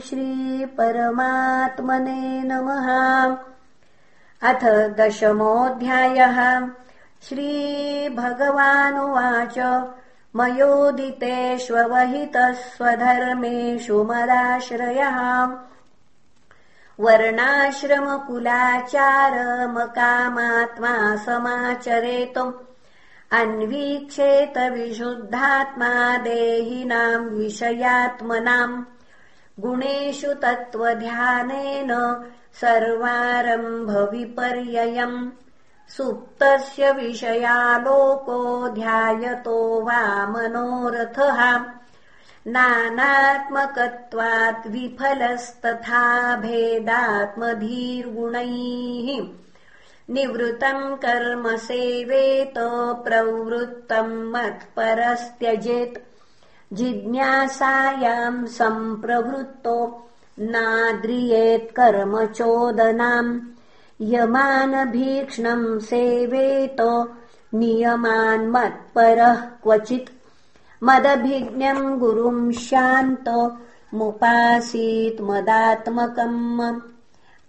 श्रीपरमात्मने नमः। अथ दशमोऽध्यायः। श्रीभगवानुवाच मयोदितेष्वहितः स्वधर्मेषु मदाश्रयः। वर्णाश्रमकुलाचारमकामात्मा समाचरेतुम् अन्वीक्षेत विशुद्धात्मा देहिनाम् विषयात्मनाम् गुणेषु तत्त्वध्यानेन सर्वारम्भविपर्ययम् सुप्तस्य विषयालोको ध्यायतो वा मनोरथः नानात्मकत्वात् विफलस्तथा भेदात्मधीर्गुणैः निवृत्तम् कर्म सेवेत प्रवृत्तम् मत्परस्त्यजेत् जिज्ञासायाम् सम्प्रवृत्तो नाद्रियेत् कर्म चोदनाम् यमानभीक्ष्णम् सेवेत नियमान्मत्परः क्वचित्। मदभिज्ञम् गुरुम् शान्त मुपासीत् मदात्मकम्।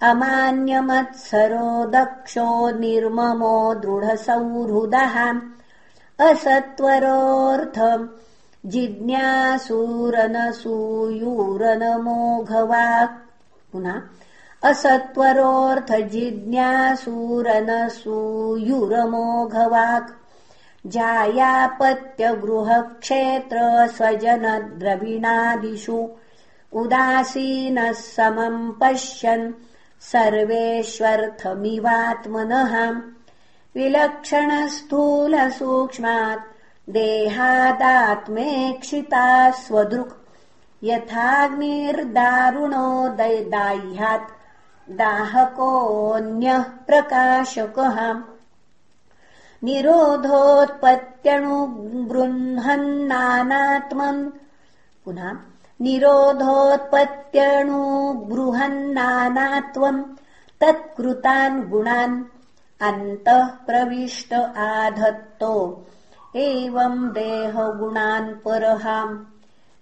अमान्यमत्सरो दक्षो निर्ममो दृढसौहृदः। असत्वरोऽर्थ जिज्ञासूरनसूयूरनमोघवाक् पुनः असत्वरोऽर्थजिज्ञासूरनसूयुरमोघवाक् जायापत्यगृहक्षेत्र स्वजनद्रविणादिषु उदासीनः समम् पश्यन् सर्वेष्वर्थमिवात्मनः विलक्षणस्थूलसूक्ष्मात् देहादात्मेक्षिता स्वदृक्। यथाग्निर्दारुणो दाह्यात् दाहकोऽन्यः प्रकाशकः। निरोधोत्पत्त्यणुगृह्णन्नानात्मन् पुनः निरोधोत्पत्त्यणुगृह्णन्नानात्वम् तत्कृतान् गुणान्। अन्तः प्रविष्ट आधत्तो एवम् देहगुणान् परहाम्।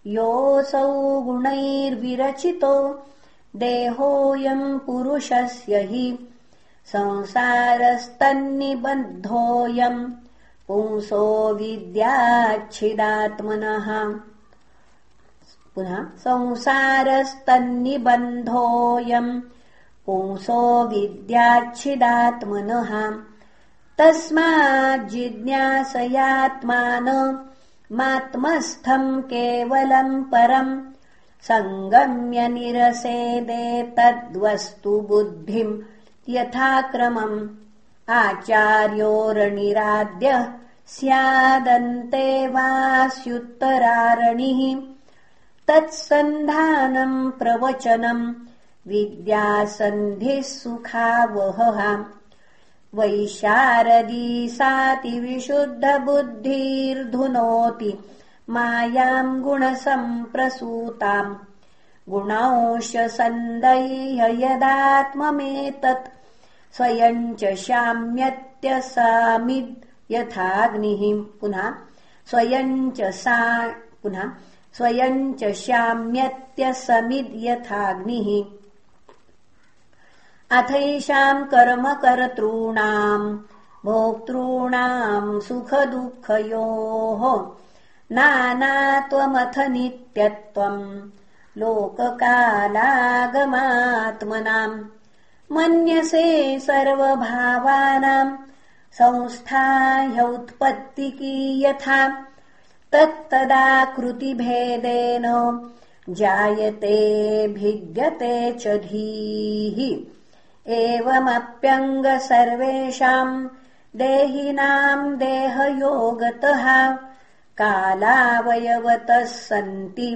योऽसौ गुणैर्विरचितो देहोऽयम् पुरुषस्य हि। संसारस्तन्निबद्धोऽयम् पुंसो विद्याच्छिदात्मनः। पुनः संसारस्तन्निबन्धोऽयम् पुंसो विद्याच्छिदात्मनः तस्माज्जिज्ञासयात्मान मात्मस्थम् केवलम् परम् सङ्गम्य निरसेदेतद्वस्तु बुद्धिम् यथाक्रमम् आचार्योरणिराद्यः स्यादन्ते वास्युत्तरारणिः तत्सन्धानम् प्रवचनम् विद्यासन्धिः सुखावहः वैशारदी सातिविशुद्धबुद्धिर्धुनोति मायाम् गुणसम्प्रसूताम्। गुणौषसन्दैह यदात्ममेतत् स्वयम् च शाम्यत्यसामिद् यथाग्निः। पुनः स्वयम् च सा पुनः स्वयम् च शाम्यत्यसमिद् यथाग्निः अथैषाम् कर्मकर्तॄणाम् भोक्तॄणाम् सुखदुःखयोः। नानात्वमथ नित्यत्वम् लोककालागमात्मनाम् मन्यसे सर्वभावानाम् संस्था ह्यौत्पत्तिकी यथा तत्तदाकृतिभेदेन जायते भिद्यते च धीः एवमप्यङ्ग सर्वेषाम् देहिनाम् देहयोगतः कालावयवतः सन्ति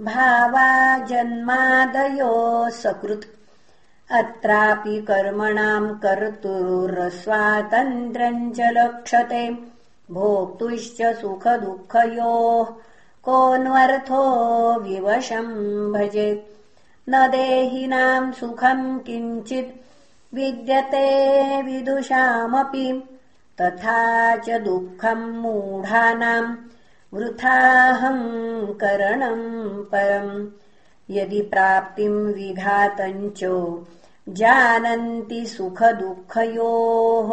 भावा जन्मादयो सकृत्। अत्रापि कर्मणाम् कर्तुरस्वातन्त्र्यम् च लक्षते भोक्तुश्च सुखदुःखयोः कोऽन्वर्थो विवशम् भजेत् न देहिनाम् सुखम् किञ्चित् विद्यते विदुषामपि तथा च दुःखम् मूढानाम् वृथाहम् करणम् परम्। यदि प्राप्तिम् विघातम् च जानन्ति सुखदुःखयोः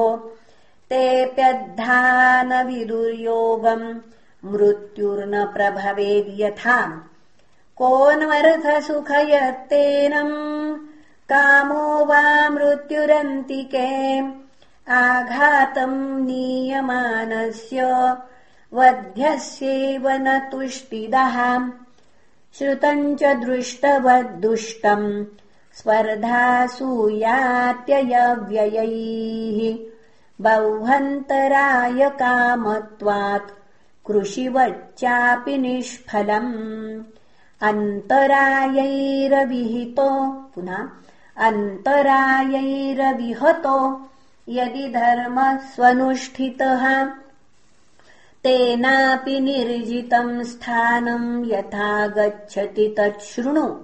तेऽप्यद्धा विदुर्योगम् मृत्युर्न प्रभवेद्यथा कोऽन्वर्थसुखयत्तेनम् कामो वा मृत्युरन्तिके? आघातम् नीयमानस्य वध्यस्येव न तुष्टिदः। श्रुतम् च दृष्टवद्दुष्टम् स्पर्धासूयात्ययव्ययैः बह्वन्तराय कामत्वात् कृषिवच्चापि निष्फलम् अन्तरायैरविहितो पुनः अन्तरायैरविहतो यदि धर्मः स्वनुष्ठितः तेनापि निर्जितम् स्थानम् यथा गच्छति तच्छृणु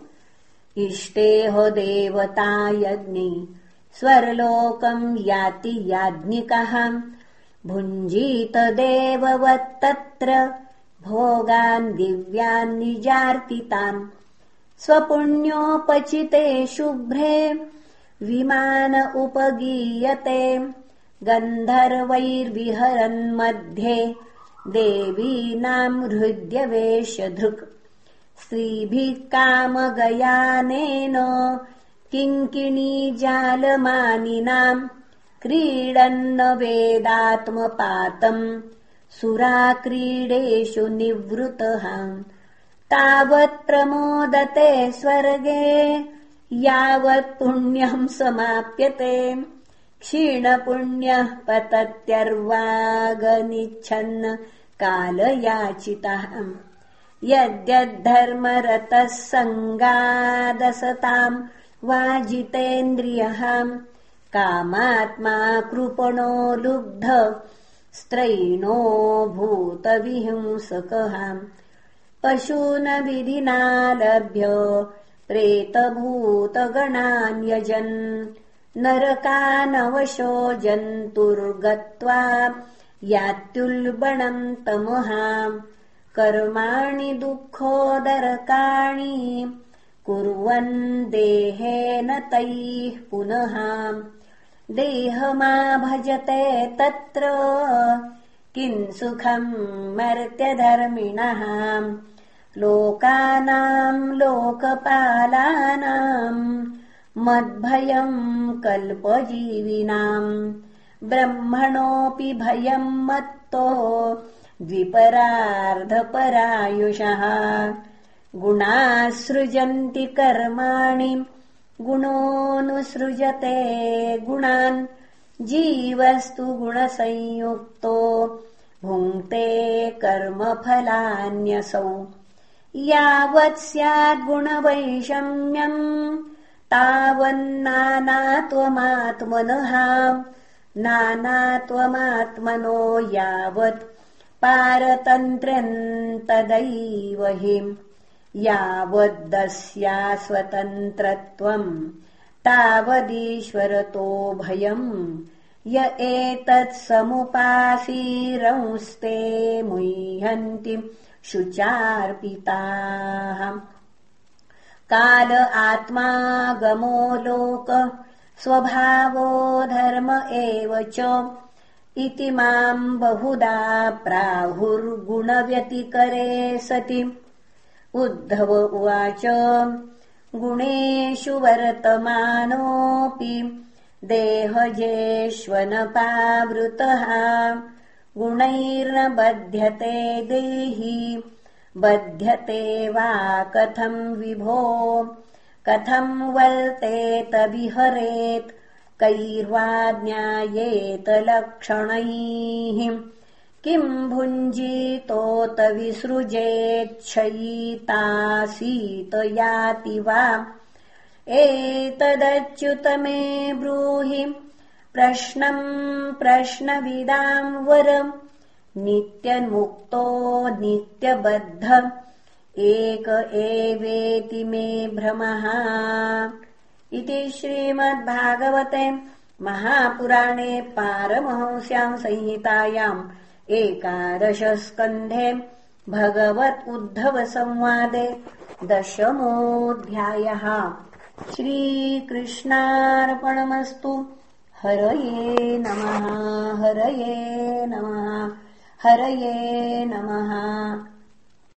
इष्टेह देवता यज्ञि स्वर्लोकम् याति याज्ञिकः। भुञ्जीत देववत्तत्र भोगान् दिव्यान् निजार्तितान्। स्वपुण्योपचिते शुभ्रे विमान उपगीयते। गन्धर्वैर्विहरन्मध्ये देवीनाम् हृद्यवेशधृक् स्त्रीभिः कामगयानेन किङ्किणीजालमानिनाम् क्रीडन्न वेदात्मपातम् सुराक्रीडेषु निवृतः। तावत् प्रमोदते स्वर्गे यावत् पुण्यम् समाप्यते। क्षीणपुण्यः पतत्यर्वागनिच्छन्न कालयाचितः। यद्यद्धर्मरतः सङ्गादसताम् वाजितेन्द्रियः। कामात्मा कृपणो लुब्ध स्त्रैणो भूतविहिंसकः पशून विधिना लभ्य प्रेतभूतगणान्यजन्। नरकानवशो जन्तुर्गत्वा यात्युल्बणम् तमहा कर्माणि दुःखोदरकाणि कुर्वन् देहेन तैः पुनः देहमा भजते तत्र। किम् सुखम् मर्त्यधर्मिणः। लोकानाम् लोकपालानाम् मद्भयम् कल्पजीविनाम् ब्रह्मणोऽपि भयम् मत्तो द्विपरार्धपरायुषः। गुणासृजन्ति कर्माणि गुणोऽनुसृजते गुणान् जीवस्तु गुणसंयुक्तो भुङ्क्ते कर्मफलान्यसौ। यावत् स्याद्गुणवैषम्यम् तावन्नानात्वमात्मनः नानात्वमात्मनो यावत् पारतन्त्र्यम् तदैव हि यावद्दस्या स्वतन्त्रत्वम् तावदीश्वरतो भयम् य एतत्समुपासीरंस्ते मुह्यन्ति शुचार्पिताः। काल आत्मागमो लोक स्वभावो धर्म एव च। इति माम् बहुधा प्राहुर्गुणव्यतिकरे सति उद्धव उवाच। गुणेषु वर्तमानोऽपि देहजेष्वनपावृतः। गुणैर्न बध्यते देही बध्यते वा कथम् विभो? कथम् वर्तेत विहरेत् कैर्वा ज्ञायेत लक्षणैः किम् भुञ्जीतोत विसृजेच्छयितासीत याति वा? एतदच्युत मे ब्रूहि प्रश्नम् प्रश्नविदाम् वरम् नित्यन्मुक्तो नित्यबद्ध। एक एवेति मे भ्रमः। इति श्रीमद्भागवते महापुराणे पारमहंस्याम् संहितायाम् एकादशस्कन्धे भगवत् उद्धवसंवादे दशमोऽध्यायः। श्रीकृष्णार्पणमस्तु। हरये नमः हरये नमः हरये नमः